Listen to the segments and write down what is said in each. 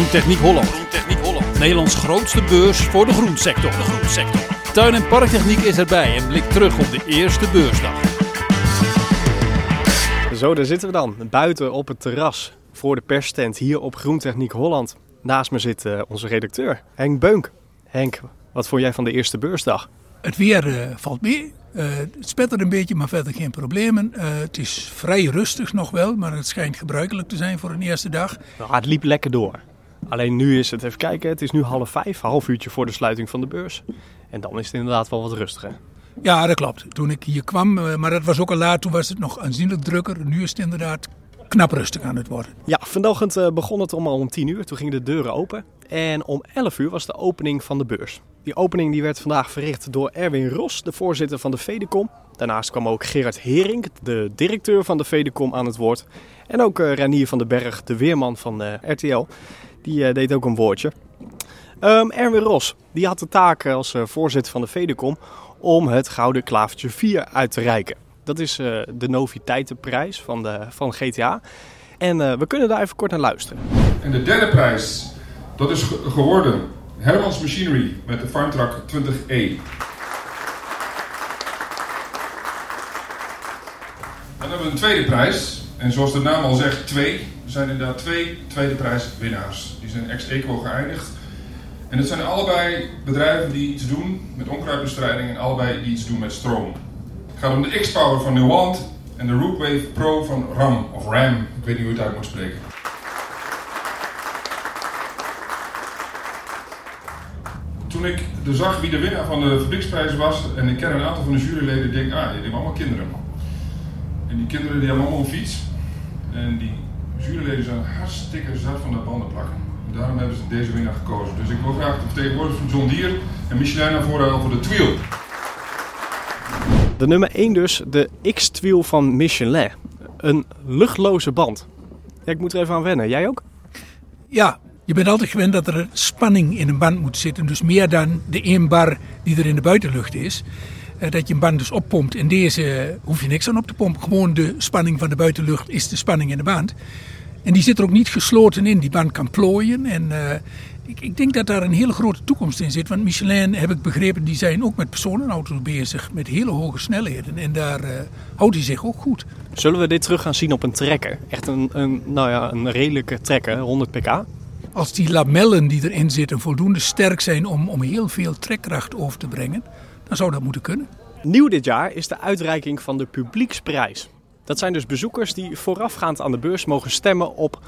Groentechniek Holland. Groentechniek Holland. Nederlands grootste beurs voor de groensector. De groensector. Tuin- en parktechniek is erbij en blikt terug op de eerste beursdag. Zo, daar zitten we dan. Buiten op het terras voor de persstand hier op Groentechniek Holland. Naast me zit uh, onze redacteur Henk Beunk. Henk, wat vond jij van de eerste beursdag? Het weer uh, valt mee. Uh, het spettert een beetje, maar verder geen problemen. Uh, het is vrij rustig nog wel, maar het schijnt gebruikelijk te zijn voor een eerste dag. Nou, het liep lekker door. Alleen nu is het, even kijken, het is nu half vijf, half uurtje voor de sluiting van de beurs. En dan is het inderdaad wel wat rustiger. Ja, dat klopt. Toen ik hier kwam, uh, maar dat was ook al laat, toen was het nog aanzienlijk drukker. Nu is het inderdaad knap rustig aan het worden. Ja, vanochtend uh, begon het om al om 10 uur. Toen gingen de deuren open. En om 11 uur was de opening van de beurs. Die opening die werd vandaag verricht door Erwin Ros, de voorzitter van de Vedecom. Daarnaast kwam ook Gerard Hering, de directeur van de Vedecom, aan het woord. En ook uh, Ranier van den Berg, de weerman van RTL. Die uh, deed ook een woordje. Um, Erwin Ros die had de taak als voorzitter van de Vedecom om het Gouden Klavertje 4 uit te reiken. Dat is de noviteitenprijs van, de, van GTA. En we kunnen daar even kort naar luisteren. En de derde prijs, dat is geworden Hermans Machinery met de Farmtruck 20E. Dan hebben we een tweede prijs. En zoals de naam al zegt, twee. Er zijn inderdaad twee tweede prijswinnaars. Die zijn ex-equo geëindigd. En het zijn allebei bedrijven die iets doen met onkruidbestrijding en allebei die iets doen met stroom. Het gaat om de X-Power van Newant en de Rookwave Pro van RAM, of RAM, ik weet niet hoe het uit moet spreken. Toen ik de zag wie de winnaar van de fabrieksprijs was, en ik ken een aantal van de juryleden, denk ik, ah, die hebben allemaal kinderen. En die kinderen die hebben allemaal een fiets. En die juryleden zijn hartstikke zat van dat banden plakken. En daarom hebben ze deze winnaar gekozen. Dus ik wil graag de vertegenwoordiger van John Deere en Michelin naar voren halen voor de Twiel. De nummer 1 dus, de X-Twiel van Michelin. Een luchtloze band. Ja, ik moet er even aan wennen. Jij ook? Ja, je bent altijd gewend dat er spanning in een band moet zitten. Dus meer dan de 1 bar die er in de buitenlucht is. Dat je een band dus oppompt. In deze hoef je niks aan op te pompen. Gewoon de spanning van de buitenlucht is de spanning in de band. En die zit er ook niet gesloten in. Die band kan plooien. En uh, ik, ik, denk dat daar een hele grote toekomst in zit. Want Michelin, heb ik begrepen, die zijn ook met personenauto's bezig. Met hele hoge snelheden. En daar uh, houdt hij zich ook goed. Zullen we dit terug gaan zien op een trekker? Echt een, een, nou ja, een redelijke trekker, 100 pk? Als die lamellen die erin zitten voldoende sterk zijn om, om heel veel trekkracht over te brengen, dan zou dat moeten kunnen. Nieuw dit jaar is de uitreiking van de publieksprijs. Dat zijn dus bezoekers die voorafgaand aan de beurs mogen stemmen op,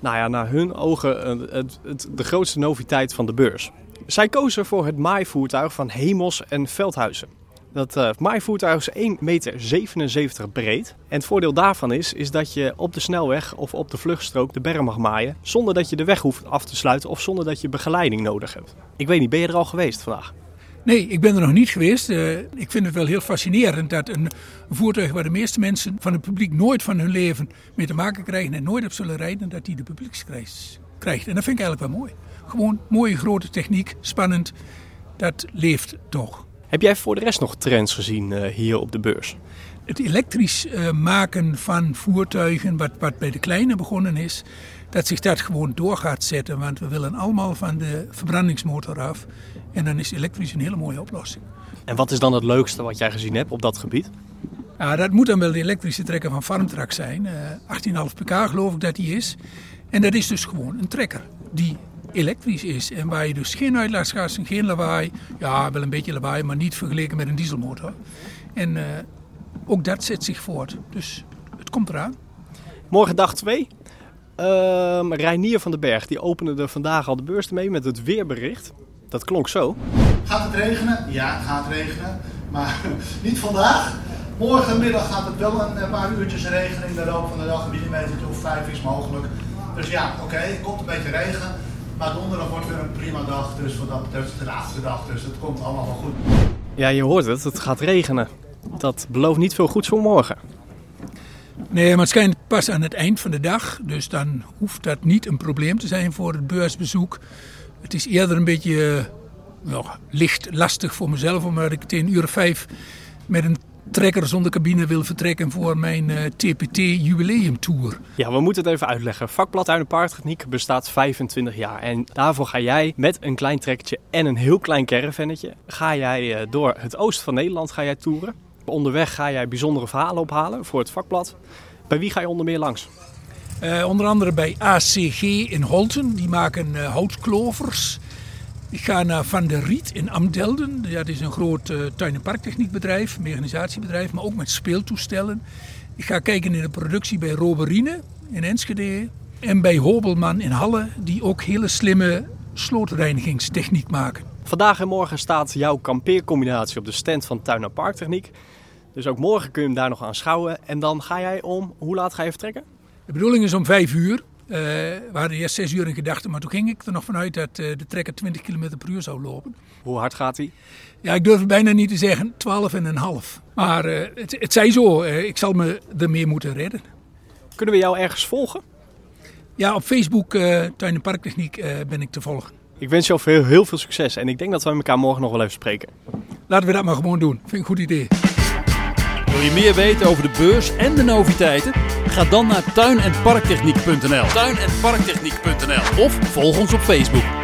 nou ja, naar hun ogen, het, het, de grootste noviteit van de beurs. Zij kozen voor het maaivoertuig van Hemos en Veldhuizen. Dat uh, maaivoertuig is 1,77 meter breed. En het voordeel daarvan is, is dat je op de snelweg of op de vluchtstrook de berm mag maaien. Zonder dat je de weg hoeft af te sluiten of zonder dat je begeleiding nodig hebt. Ik weet niet, ben je er al geweest vandaag? Nee, ik ben er nog niet geweest. Uh, ik vind het wel heel fascinerend dat een voertuig waar de meeste mensen van het publiek nooit van hun leven mee te maken krijgen en nooit op zullen rijden, dat die de publieksprijs krijgt. En dat vind ik eigenlijk wel mooi. Gewoon mooie grote techniek, spannend. Dat leeft toch. Heb jij voor de rest nog trends gezien uh, hier op de beurs? Het elektrisch uh, maken van voertuigen, wat, wat bij de kleine begonnen is, dat zich dat gewoon door gaat zetten. Want we willen allemaal van de verbrandingsmotor af. En dan is elektrisch een hele mooie oplossing. En wat is dan het leukste wat jij gezien hebt op dat gebied? Ja, dat moet dan wel de elektrische trekker van Farmtrack zijn. Uh, 18,5 pk geloof ik dat die is. En dat is dus gewoon een trekker die elektrisch is. En waar je dus geen uitlaatgassen, geen lawaai. Ja, wel een beetje lawaai, maar niet vergeleken met een dieselmotor. En uh, ook dat zet zich voort. Dus het komt eraan. Morgen dag 2. Uh, Reinier van den Berg die opende er vandaag al de beurs mee met het weerbericht. Dat klonk zo. Gaat het regenen? Ja, het gaat regenen. Maar niet vandaag. Morgenmiddag gaat het wel een paar uurtjes regenen in de loop van de dag. Een millimeter of vijf is mogelijk. Dus ja, oké, okay, komt een beetje regen. Maar donderdag wordt weer een prima dag. Dus wat dat betreft de laatste dag. Dus het komt allemaal wel goed. Ja, je hoort het. Het gaat regenen. Dat belooft niet veel goeds voor morgen. Nee, maar het schijnt pas aan het eind van de dag. Dus dan hoeft dat niet een probleem te zijn voor het beursbezoek. Het is eerder een beetje nou, licht lastig voor mezelf, omdat ik tegen uur vijf met een trekker zonder cabine wil vertrekken voor mijn uh, TPT jubileumtour. Ja, we moeten het even uitleggen. Vakblad en Parktechniek bestaat 25 jaar. En daarvoor ga jij met een klein trekkertje en een heel klein caravannetje... ga jij uh, door het oosten van Nederland ga jij toeren. Onderweg ga jij bijzondere verhalen ophalen voor het vakblad. Bij wie ga je onder meer langs? Uh, onder andere bij ACG in Holten. Die maken uh, houtklovers. Ik ga naar Van der Riet in Amdelden. Dat is een groot uh, tuin- en parktechniekbedrijf, mechanisatiebedrijf, maar ook met speeltoestellen. Ik ga kijken in de productie bij Roberine in Enschede. En bij Hobelman in Halle, die ook hele slimme slootreinigingstechniek maken. Vandaag en morgen staat jouw kampeercombinatie op de stand van Tuin- en Parktechniek. Dus ook morgen kun je hem daar nog aanschouwen. En dan ga jij om, hoe laat ga je vertrekken? De bedoeling is om vijf uur. Uh, we hadden eerst zes uur in gedachten, maar toen ging ik er nog vanuit dat uh, de trekker 20 km per uur zou lopen. Hoe hard gaat hij? Ja, ik durf bijna niet te zeggen 12 en een half. Maar uh, het, het zij zo, ik zal me ermee moeten redden. Kunnen we jou ergens volgen? Ja, op Facebook, Tuin- en Parktechniek, ben ik te volgen. Ik wens jou heel, heel veel succes en ik denk dat we elkaar morgen nog wel even spreken. Laten we dat maar gewoon doen. Vind ik een goed idee. Wil je meer weten over de beurs en de noviteiten? Ga dan naar tuin- en parktechniek.nl. Tuin- en parktechniek.nl of volg ons op Facebook.